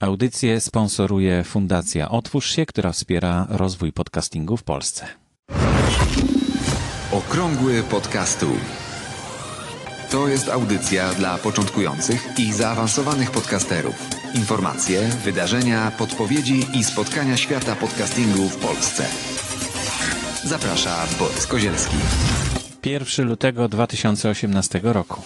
Audycję sponsoruje Fundacja Otwórz się, która wspiera rozwój podcastingu w Polsce. Okrągły podcastu. To jest audycja dla początkujących i zaawansowanych podcasterów. Informacje, wydarzenia, podpowiedzi i spotkania świata podcastingu w Polsce. Zaprasza Borys Kozielski. 1 lutego 2018 roku.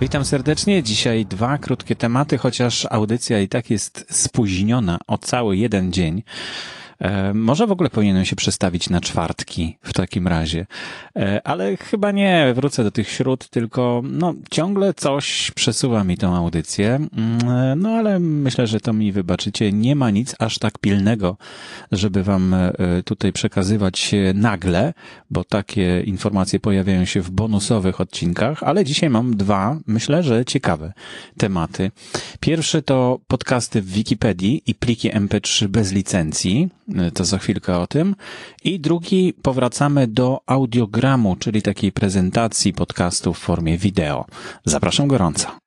Witam serdecznie. Dzisiaj dwa krótkie tematy, chociaż audycja i tak jest spóźniona o cały jeden dzień. E, może w ogóle powinienem się przestawić na czwartki w takim razie. E, ale chyba nie, wrócę do tych śród, tylko no, ciągle coś przesuwa mi tą audycję. Mm, e, no ale myślę, że to mi wybaczycie. Nie ma nic aż tak pilnego, żeby wam tutaj przekazywać nagle, bo takie informacje pojawiają się w bonusowych odcinkach, ale dzisiaj mam dwa, myślę, że ciekawe tematy. Pierwszy to podcasty w Wikipedii i pliki MP3 bez licencji. E, to za chwilkę o tym. I drugi, powracamy do audiogramu, czyli takiej prezentacji podcastu w formie wideo. Zapraszam gorąco.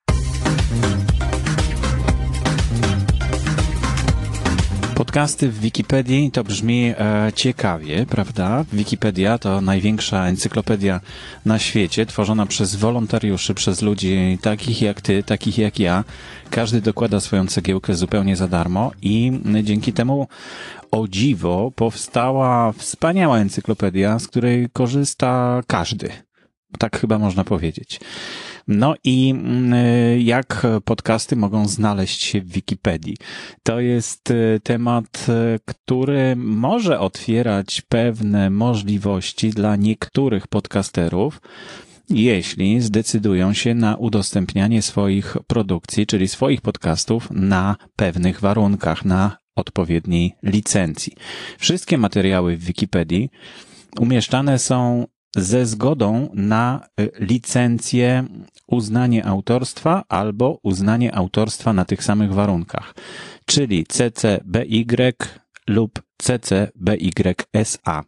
Podcasty w Wikipedii to brzmi e, ciekawie, prawda? Wikipedia to największa encyklopedia na świecie, tworzona przez wolontariuszy, przez ludzi takich jak ty, takich jak ja. Każdy dokłada swoją cegiełkę zupełnie za darmo i dzięki temu o dziwo powstała wspaniała encyklopedia, z której korzysta każdy. Tak chyba można powiedzieć. No i mm, jak podcasty mogą znaleźć się w Wikipedii? To jest e, temat, e, który może otwierać pewne możliwości dla niektórych podcasterów, jeśli zdecydują się na udostępnianie swoich produkcji, czyli swoich podcastów na pewnych warunkach, na odpowiedniej licencji. Wszystkie materiały w Wikipedii umieszczane są ze zgodą na y, licencję, uznanie autorstwa albo uznanie autorstwa na tych samych warunkach, czyli CCBY lub CCBYSA.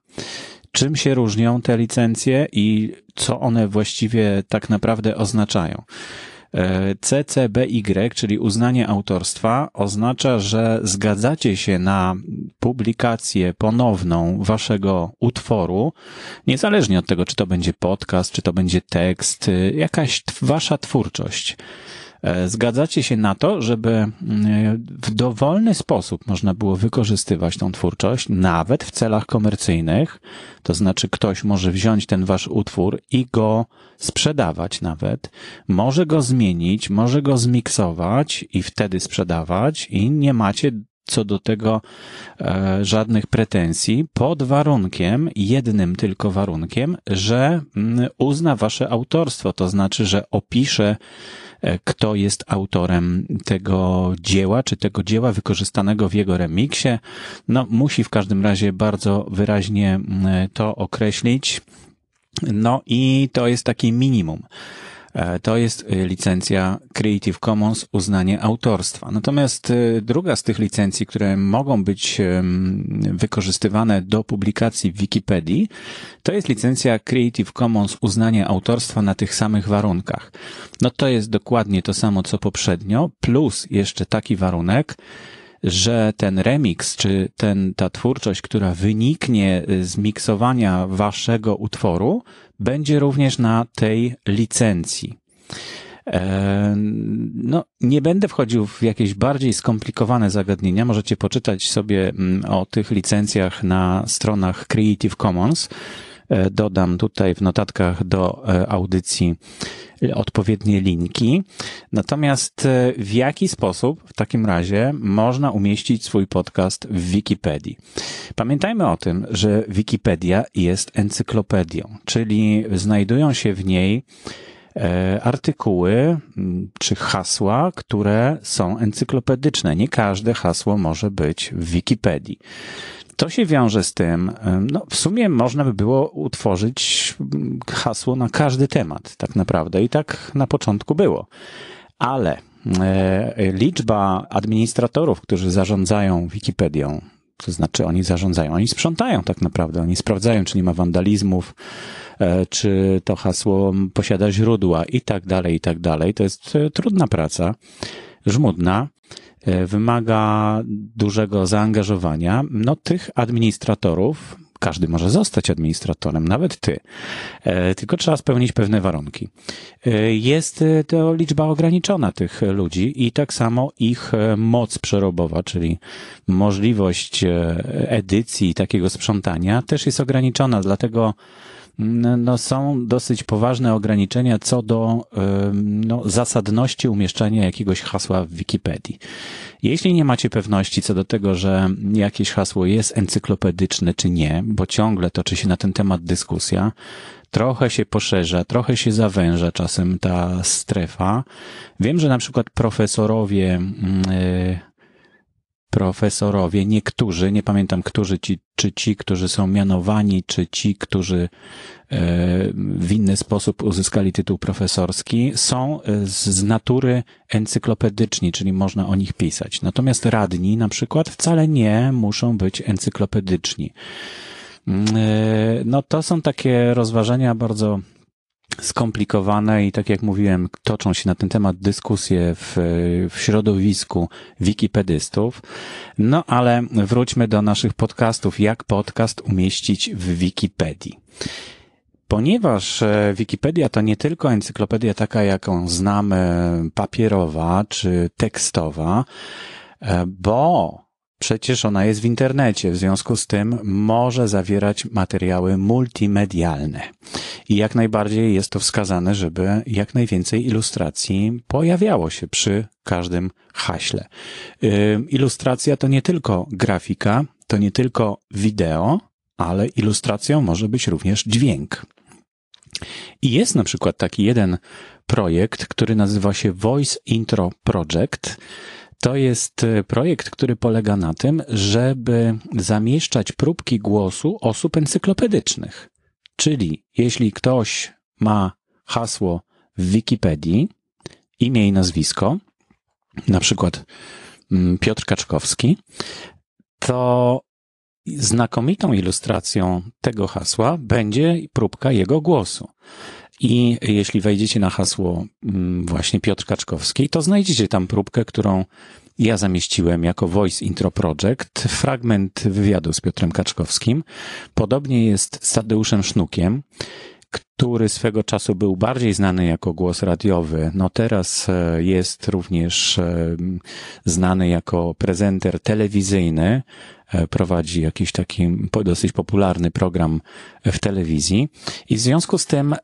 Czym się różnią te licencje i co one właściwie tak naprawdę oznaczają? CCBY, czyli uznanie autorstwa, oznacza, że zgadzacie się na publikację ponowną waszego utworu, niezależnie od tego, czy to będzie podcast, czy to będzie tekst, jakaś wasza twórczość. E, zgadzacie się na to, żeby mm, w dowolny sposób można było wykorzystywać tą twórczość, nawet w celach komercyjnych. To znaczy, ktoś może wziąć ten wasz utwór i go sprzedawać nawet, może go zmienić, może go zmiksować i wtedy sprzedawać, i nie macie co do tego e, żadnych pretensji, pod warunkiem, jednym tylko warunkiem, że mm, uzna wasze autorstwo, to znaczy, że opisze kto jest autorem tego dzieła, czy tego dzieła wykorzystanego w jego remiksie. No, musi w każdym razie bardzo wyraźnie to określić. No i to jest takie minimum. E, to jest e, licencja Creative Commons uznanie autorstwa. Natomiast e, druga z tych licencji, które mogą być wykorzystywane do publikacji w Wikipedii, to jest licencja Creative Commons uznanie autorstwa na tych samych warunkach. No to jest dokładnie to samo co poprzednio, plus jeszcze taki warunek, że ten remix, czy ten, ta twórczość, która wyniknie z miksowania waszego utworu, będzie również na tej licencji. E, no, nie będę wchodził w jakieś bardziej skomplikowane zagadnienia. Możecie poczytać sobie mm, o tych licencjach na stronach Creative Commons. E, dodam tutaj w notatkach do e, audycji odpowiednie linki. Natomiast e, w jaki sposób w takim razie można umieścić swój podcast w Wikipedii? Pamiętajmy o tym, że Wikipedia jest encyklopedią, czyli znajdują się w niej artykuły czy hasła, które są encyklopedyczne. Nie każde hasło może być w Wikipedii. To się wiąże z tym, no w sumie można by było utworzyć hasło na każdy temat, tak naprawdę. I tak na początku było. Ale e, liczba administratorów, którzy zarządzają Wikipedią, to znaczy oni zarządzają, oni sprzątają tak naprawdę, oni sprawdzają, czy nie ma wandalizmów, e, czy to hasło posiada źródła i tak dalej, i tak dalej. To jest e, trudna praca żmudna, wymaga dużego zaangażowania. No, tych administratorów, każdy może zostać administratorem, nawet ty. E, tylko trzeba spełnić pewne warunki. E, jest to liczba ograniczona tych ludzi i tak samo ich moc przerobowa, czyli możliwość edycji takiego sprzątania też jest ograniczona, dlatego no, są dosyć poważne ograniczenia co do no, zasadności umieszczania jakiegoś hasła w Wikipedii. Jeśli nie macie pewności co do tego, że jakieś hasło jest encyklopedyczne czy nie, bo ciągle toczy się na ten temat dyskusja, trochę się poszerza, trochę się zawęża czasem ta strefa. Wiem, że na przykład profesorowie yy, profesorowie, niektórzy, nie pamiętam, którzy ci, czy ci, którzy są mianowani, czy ci, którzy e, w inny sposób uzyskali tytuł profesorski, są e, z natury encyklopedyczni, czyli można o nich pisać. Natomiast radni na przykład wcale nie muszą być encyklopedyczni. Mm, e, no to są takie rozważania bardzo skomplikowane i tak jak mówiłem, toczą się na ten temat dyskusje w, w środowisku wikipedystów. No ale wróćmy do naszych podcastów. Jak podcast umieścić w Wikipedii? Ponieważ e, Wikipedia to nie tylko encyklopedia taka, jaką znamy, papierowa czy tekstowa, e, bo Przecież ona jest w internecie, w związku z tym może zawierać materiały multimedialne. I jak najbardziej jest to wskazane, żeby jak najwięcej ilustracji pojawiało się przy każdym haśle. Ilustracja to nie tylko grafika, to nie tylko wideo, ale ilustracją może być również dźwięk. I jest na przykład taki jeden projekt, który nazywa się Voice Intro Project. To jest e, projekt, który polega na tym, żeby zamieszczać próbki głosu osób encyklopedycznych. Czyli jeśli ktoś ma hasło w Wikipedii, imię i nazwisko, na przykład mm, Piotr Kaczkowski, to znakomitą ilustracją tego hasła będzie próbka jego głosu. I jeśli wejdziecie na hasło mm, właśnie Piotr Kaczkowski, to znajdziecie tam próbkę, którą ja zamieściłem jako Voice Intro Project, fragment wywiadu z Piotrem Kaczkowskim. Podobnie jest z Tadeuszem Sznukiem, który swego czasu był bardziej znany jako głos radiowy. No teraz e, jest również e, znany jako prezenter telewizyjny. E, prowadzi jakiś taki dosyć popularny program w telewizji i w związku z tym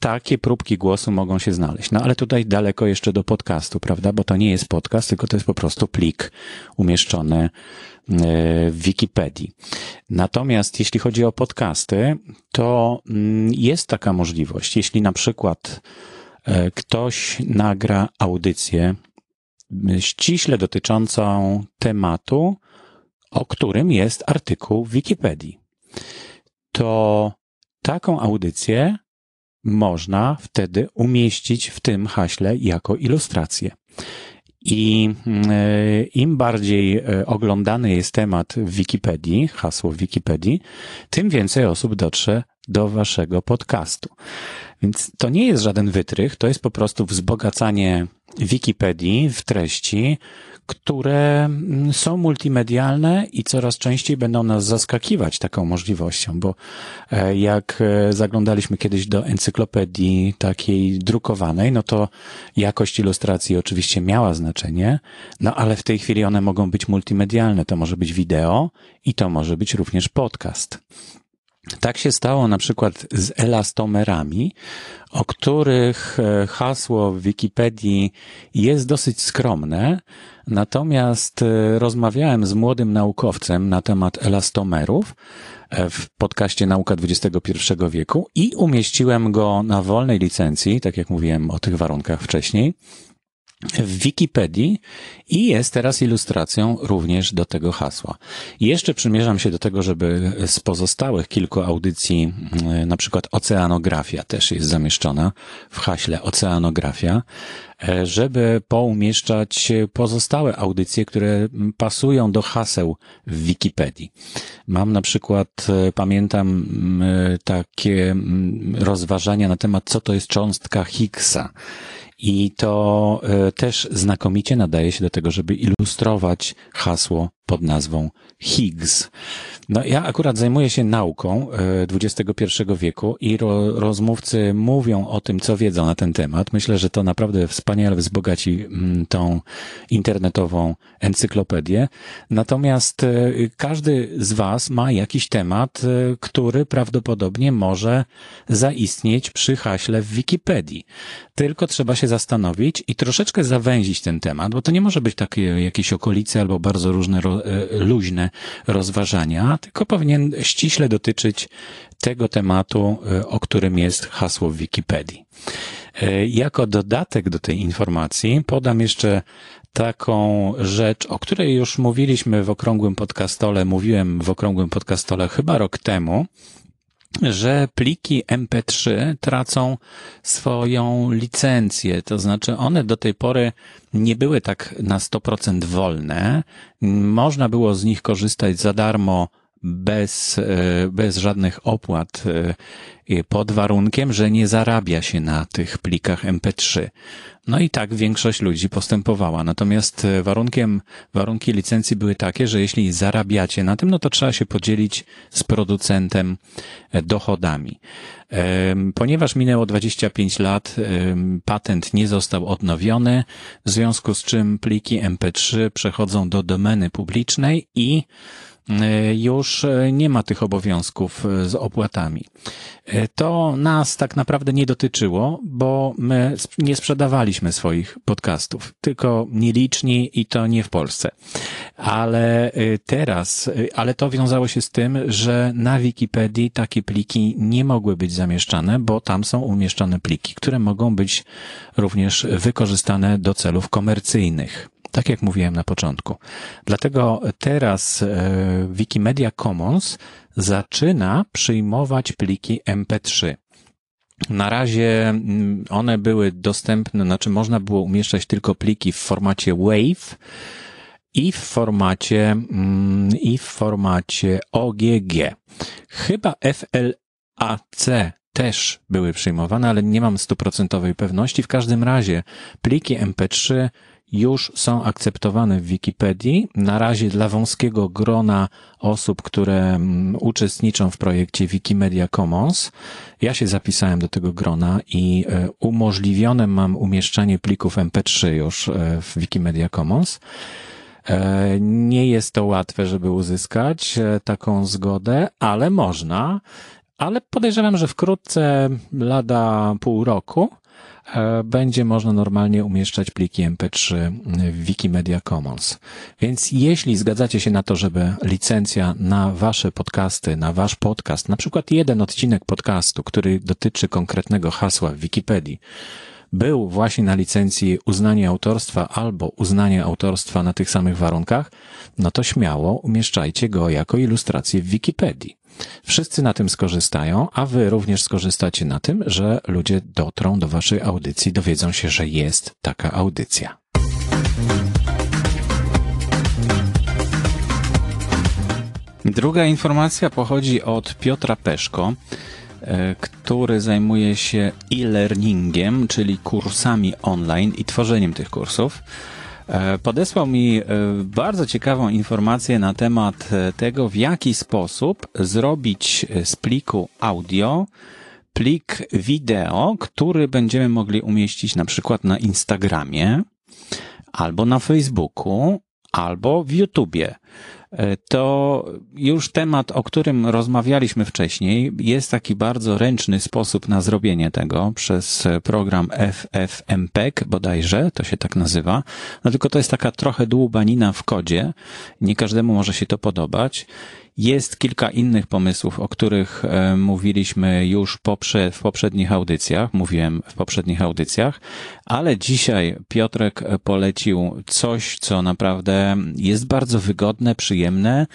takie próbki głosu mogą się znaleźć. No ale tutaj daleko jeszcze do podcastu, prawda? Bo to nie jest podcast, tylko to jest po prostu plik umieszczony w Wikipedii. Natomiast jeśli chodzi o podcasty, to mm, jest taka możliwość. Jeśli na przykład e, ktoś nagra audycję ściśle dotyczącą tematu, o którym jest artykuł w Wikipedii, to taką audycję można wtedy umieścić w tym haśle jako ilustrację. I e, im bardziej e, oglądany jest temat w Wikipedii, hasło w Wikipedii, tym więcej osób dotrze do waszego podcastu. Więc to nie jest żaden wytrych, to jest po prostu wzbogacanie Wikipedii w treści, które mm, są multimedialne i coraz częściej będą nas zaskakiwać taką możliwością, bo e, jak e, zaglądaliśmy kiedyś do encyklopedii takiej drukowanej, no to jakość ilustracji oczywiście miała znaczenie, no ale w tej chwili one mogą być multimedialne. To może być wideo i to może być również podcast. Tak się stało na przykład z elastomerami, o których e, hasło w Wikipedii jest dosyć skromne, natomiast e, rozmawiałem z młodym naukowcem na temat elastomerów e, w podcaście Nauka XXI wieku i umieściłem go na wolnej licencji, tak jak mówiłem o tych warunkach wcześniej, w Wikipedii i jest teraz ilustracją również do tego hasła. Jeszcze przymierzam się do tego, żeby z pozostałych kilku audycji, mm, na przykład oceanografia też jest zamieszczona w haśle oceanografia, e, żeby poumieszczać pozostałe audycje, które pasują do haseł w Wikipedii. Mam na przykład, e, pamiętam mm, takie mm, rozważania na temat, co to jest cząstka Higgsa I to e, też znakomicie nadaje się do tego, żeby ilustrować hasło pod nazwą Higgs. No, ja akurat zajmuję się nauką XXI e, wieku i ro, rozmówcy mówią o tym, co wiedzą na ten temat. Myślę, że to naprawdę wspaniale wzbogaci mm, tą internetową encyklopedię. Natomiast e, każdy z Was ma jakiś temat, e, który prawdopodobnie może zaistnieć przy haśle w Wikipedii. Tylko trzeba się zastanowić i troszeczkę zawęzić ten temat, bo to nie może być takie jakieś okolice albo bardzo różne luźne rozważania, tylko powinien ściśle dotyczyć tego tematu, e, o którym jest hasło w Wikipedii. E, jako dodatek do tej informacji podam jeszcze taką rzecz, o której już mówiliśmy w okrągłym podcastole, mówiłem w okrągłym podcastole chyba rok temu, że pliki MP3 tracą swoją licencję, to znaczy one do tej pory nie były tak na 100% wolne. Można było z nich korzystać za darmo bez, e, bez żadnych opłat, e, pod warunkiem, że nie zarabia się na tych plikach MP3. No i tak większość ludzi postępowała. Natomiast e, warunkiem, warunki licencji były takie, że jeśli zarabiacie na tym, no to trzeba się podzielić z producentem dochodami. Ponieważ minęło 25 lat, patent nie został odnowiony, w związku z czym pliki MP3 przechodzą do domeny publicznej i już e, nie ma tych obowiązków e, z opłatami. To nas tak naprawdę nie dotyczyło, bo my nie sprzedawaliśmy swoich podcastów, tylko nieliczni i to nie w Polsce. Ale teraz, ale to wiązało się z tym, że na Wikipedii takie pliki nie mogły być zamieszczane, bo tam są umieszczone pliki, które mogą być również wykorzystane do celów komercyjnych tak jak mówiłem na początku. Dlatego teraz e, Wikimedia Commons zaczyna przyjmować pliki MP3. Na razie mm, one były dostępne, znaczy można było umieszczać tylko pliki w formacie WAVE i w formacie, mm, i w formacie OGG. Chyba FLAC też były przyjmowane, ale nie mam stuprocentowej pewności. W każdym razie pliki MP3 już są akceptowane w Wikipedii. Na razie dla wąskiego grona osób, które mm, uczestniczą w projekcie Wikimedia Commons. Ja się zapisałem do tego grona i e, umożliwione mam umieszczanie plików MP3 już e, w Wikimedia Commons. E, nie jest to łatwe, żeby uzyskać taką zgodę, ale można. Ale podejrzewam, że wkrótce, lada pół roku, będzie można normalnie umieszczać pliki MP3 w Wikimedia Commons. Więc jeśli zgadzacie się na to, żeby licencja na wasze podcasty, na wasz podcast, na przykład jeden odcinek podcastu, który dotyczy konkretnego hasła w Wikipedii, był właśnie na licencji uznanie autorstwa albo uznanie autorstwa na tych samych warunkach, no to śmiało umieszczajcie go jako ilustrację w Wikipedii. Wszyscy na tym skorzystają, a wy również skorzystacie na tym, że ludzie dotrą do waszej audycji, dowiedzą się, że jest taka audycja. Druga informacja pochodzi od Piotra Peszko, e, który zajmuje się e-learningiem, czyli kursami online i tworzeniem tych kursów. E, podesłał mi e, bardzo ciekawą informację na temat e, tego, w jaki sposób zrobić z pliku audio plik wideo, który będziemy mogli umieścić na przykład na Instagramie, albo na Facebooku, albo w YouTubie. E, to już temat, o którym rozmawialiśmy wcześniej, jest taki bardzo ręczny sposób na zrobienie tego przez program FFmpeg bodajże, to się tak nazywa. No tylko to jest taka trochę dłubanina w kodzie. Nie każdemu może się to podobać. Jest kilka innych pomysłów, o których e, mówiliśmy już poprze, w poprzednich audycjach, mówiłem w poprzednich audycjach, ale dzisiaj Piotrek polecił coś, co naprawdę jest bardzo wygodne, przyjemne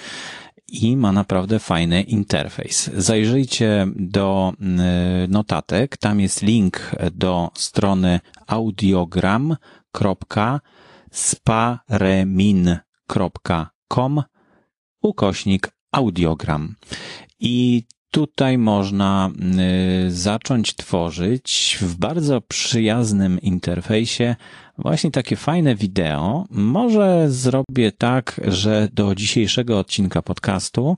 i ma naprawdę fajny interfejs. Zajrzyjcie do notatek, tam jest link do strony audiogram.sparemin.com ukośnik audiogram. I tutaj można y, zacząć tworzyć w bardzo przyjaznym interfejsie właśnie takie fajne wideo. Może zrobię tak, że do dzisiejszego odcinka podcastu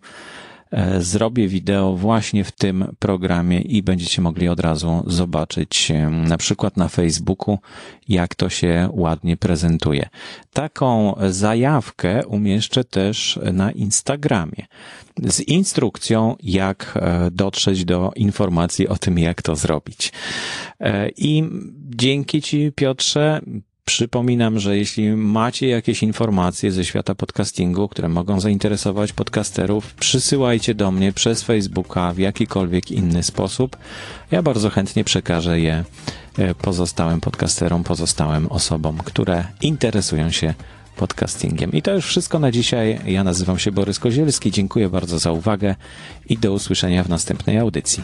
zrobię wideo właśnie w tym programie i będziecie mogli od razu zobaczyć e, na przykład na Facebooku, jak to się ładnie prezentuje. Taką zajawkę umieszczę też na Instagramie z instrukcją, jak e, dotrzeć do informacji o tym, jak to zrobić. I dzięki Ci, Piotrze, Przypominam, że jeśli macie jakieś informacje ze świata podcastingu, które mogą zainteresować podcasterów, przysyłajcie do mnie przez Facebooka w jakikolwiek inny sposób. Ja bardzo chętnie przekażę je e, pozostałym podcasterom, pozostałym osobom, które interesują się podcastingiem. I to już wszystko na dzisiaj. Ja nazywam się Borys Kozielski. Dziękuję bardzo za uwagę i do usłyszenia w następnej audycji.